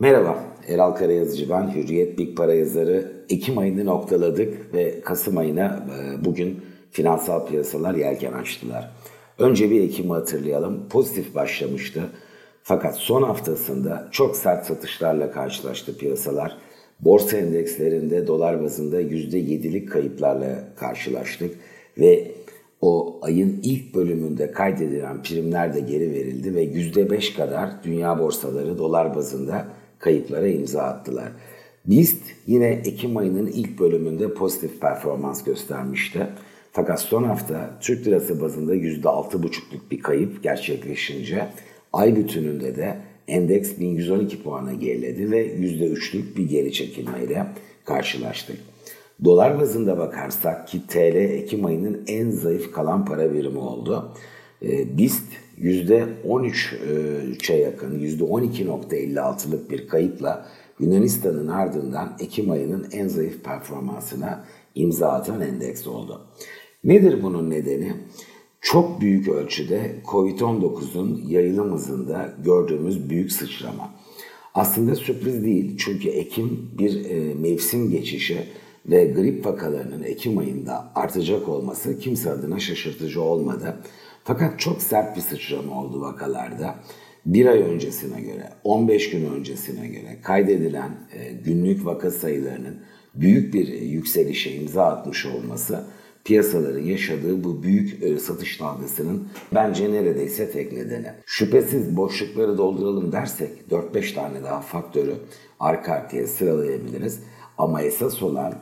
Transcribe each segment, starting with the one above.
Merhaba, Eral Karayazıcı ben, Hürriyet Big Para yazarı. Ekim ayını noktaladık ve Kasım ayına e, bugün finansal piyasalar yelken açtılar. Önce bir Ekim'i hatırlayalım. Pozitif başlamıştı. Fakat son haftasında çok sert satışlarla karşılaştı piyasalar. Borsa endekslerinde dolar bazında %7'lik kayıplarla karşılaştık ve o ayın ilk bölümünde kaydedilen primler de geri verildi ve %5 kadar dünya borsaları dolar bazında kayıplara imza attılar. BIST yine Ekim ayının ilk bölümünde pozitif performans göstermişti. Fakat son hafta Türk lirası bazında %6,5'luk bir kayıp gerçekleşince ay bütününde de endeks 1112 puana geriledi ve %3'lük bir geri çekilmeyle karşılaştık. Dolar bazında bakarsak ki TL Ekim ayının en zayıf kalan para birimi oldu. E, BIST %13'e yakın, %12.56'lık bir kayıpla Yunanistan'ın ardından Ekim ayının en zayıf performansına imza atan endeks oldu. Nedir bunun nedeni? Çok büyük ölçüde Covid-19'un yayılım hızında gördüğümüz büyük sıçrama. Aslında sürpriz değil çünkü Ekim bir e, mevsim geçişi ve grip vakalarının Ekim ayında artacak olması kimse adına şaşırtıcı olmadı. Fakat çok sert bir sıçrama oldu vakalarda. Bir ay öncesine göre, 15 gün öncesine göre kaydedilen e, günlük vaka sayılarının büyük bir yükselişe imza atmış olması piyasaların yaşadığı bu büyük e, satış dalgasının bence neredeyse tek nedeni. Şüphesiz boşlukları dolduralım dersek 4-5 tane daha faktörü arka arkaya sıralayabiliriz. Ama esas olan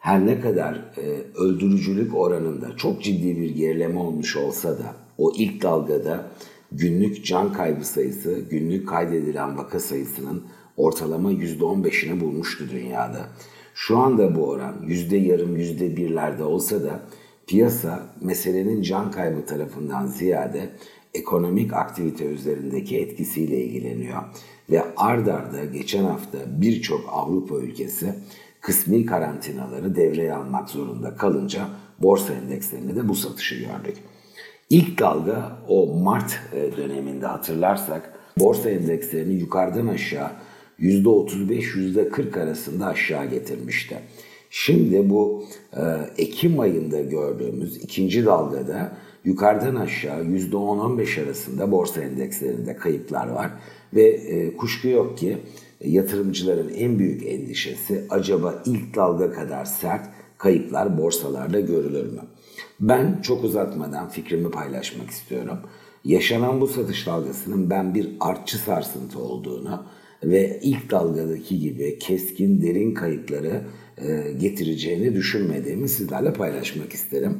her ne kadar e, öldürücülük oranında çok ciddi bir gerileme olmuş olsa da o ilk dalgada günlük can kaybı sayısı, günlük kaydedilen vaka sayısının ortalama %15'ini bulmuştu dünyada. Şu anda bu oran yüzde yarım, yüzde birlerde olsa da piyasa meselenin can kaybı tarafından ziyade ekonomik aktivite üzerindeki etkisiyle ilgileniyor. Ve ard arda geçen hafta birçok Avrupa ülkesi kısmi karantinaları devreye almak zorunda kalınca borsa endekslerinde de bu satışı gördük. İlk dalga o Mart e, döneminde hatırlarsak borsa endekslerini yukarıdan aşağı %35-%40 arasında aşağı getirmişti. Şimdi bu e, Ekim ayında gördüğümüz ikinci dalgada yukarıdan aşağı %10-15 arasında borsa endekslerinde kayıplar var. Ve e, kuşku yok ki yatırımcıların en büyük endişesi acaba ilk dalga kadar sert kayıplar borsalarda görülür mü? Ben çok uzatmadan fikrimi paylaşmak istiyorum. Yaşanan bu satış dalgasının ben bir artçı sarsıntı olduğunu ve ilk dalgadaki gibi keskin derin kayıpları e, getireceğini düşünmediğimi sizlerle paylaşmak isterim.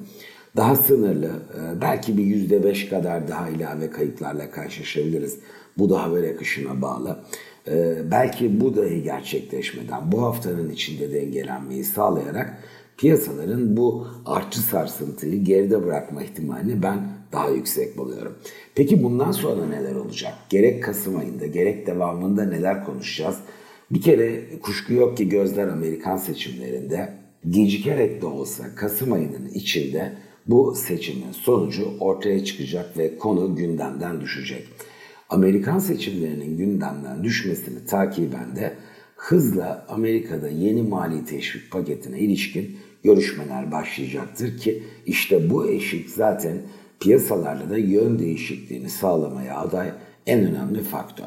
Daha sınırlı, e, belki bir yüzde beş kadar daha ilave kayıplarla karşılaşabiliriz. Bu da haber akışına bağlı. E, belki bu dahi gerçekleşmeden bu haftanın içinde dengelenmeyi sağlayarak piyasaların bu artçı sarsıntıyı geride bırakma ihtimalini ben daha yüksek buluyorum. Peki bundan sonra neler olacak? Gerek Kasım ayında gerek devamında neler konuşacağız? Bir kere kuşku yok ki gözler Amerikan seçimlerinde gecikerek de olsa Kasım ayının içinde bu seçimin sonucu ortaya çıkacak ve konu gündemden düşecek. Amerikan seçimlerinin gündemden düşmesini takiben de hızla Amerika'da yeni mali teşvik paketine ilişkin görüşmeler başlayacaktır ki işte bu eşik zaten piyasalarla da yön değişikliğini sağlamaya aday en önemli faktör.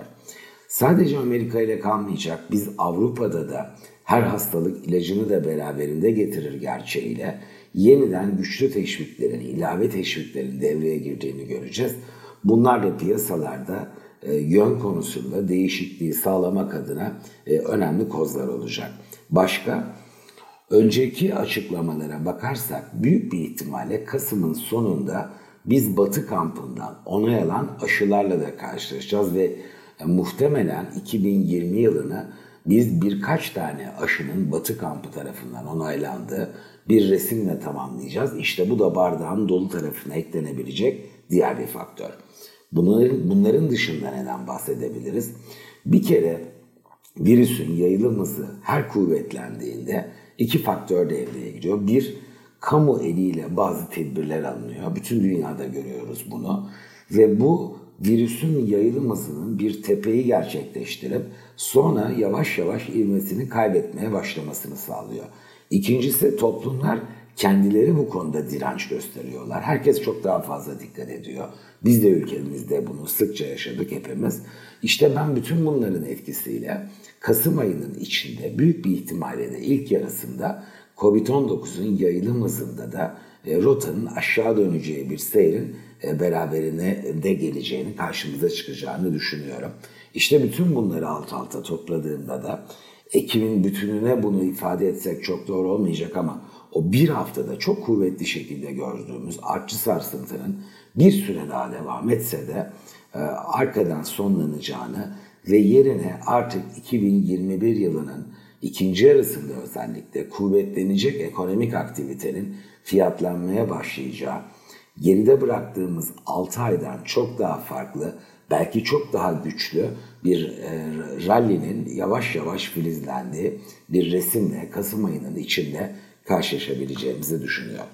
Sadece Amerika ile kalmayacak biz Avrupa'da da her hastalık ilacını da beraberinde getirir gerçeğiyle yeniden güçlü teşviklerin, ilave teşviklerin devreye girdiğini göreceğiz. Bunlar da piyasalarda e, yön konusunda değişikliği sağlamak adına e, önemli kozlar olacak. Başka önceki açıklamalara bakarsak büyük bir ihtimalle Kasım'ın sonunda biz Batı kampından onay alan aşılarla da karşılaşacağız ve e, muhtemelen 2020 yılını biz birkaç tane aşının Batı kampı tarafından onaylandığı bir resimle tamamlayacağız. İşte bu da bardağın dolu tarafına eklenebilecek diğer bir faktör. Bunların, bunların dışında neden bahsedebiliriz? Bir kere virüsün yayılım hızı her kuvvetlendiğinde iki faktör devreye giriyor. Bir, kamu eliyle bazı tedbirler alınıyor. Bütün dünyada görüyoruz bunu. Ve bu virüsün yayılım hızının bir tepeyi gerçekleştirip sonra yavaş yavaş ivmesini kaybetmeye başlamasını sağlıyor. İkincisi toplumlar kendileri bu konuda direnç gösteriyorlar. Herkes çok daha fazla dikkat ediyor. Biz de ülkemizde bunu sıkça yaşadık hepimiz. İşte ben bütün bunların etkisiyle Kasım ayının içinde büyük bir ihtimalle de ilk yarısında Covid-19'un yayılım hızında da e, rotanın aşağı döneceği bir seyrin e, beraberine de geleceğini, karşımıza çıkacağını düşünüyorum. İşte bütün bunları alt alta topladığımda da Ekim'in bütününe bunu ifade etsek çok doğru olmayacak ama o bir haftada çok kuvvetli şekilde gördüğümüz artçı sarsıntının bir süre daha devam etse de e, arkadan sonlanacağını ve yerine artık 2021 yılının ikinci yarısında özellikle kuvvetlenecek ekonomik aktivitenin fiyatlanmaya başlayacağı, geride bıraktığımız 6 aydan çok daha farklı, belki çok daha güçlü bir e, rallinin yavaş yavaş filizlendiği bir resimle Kasım ayının içinde karşılaşabileceğimizi düşünüyorum.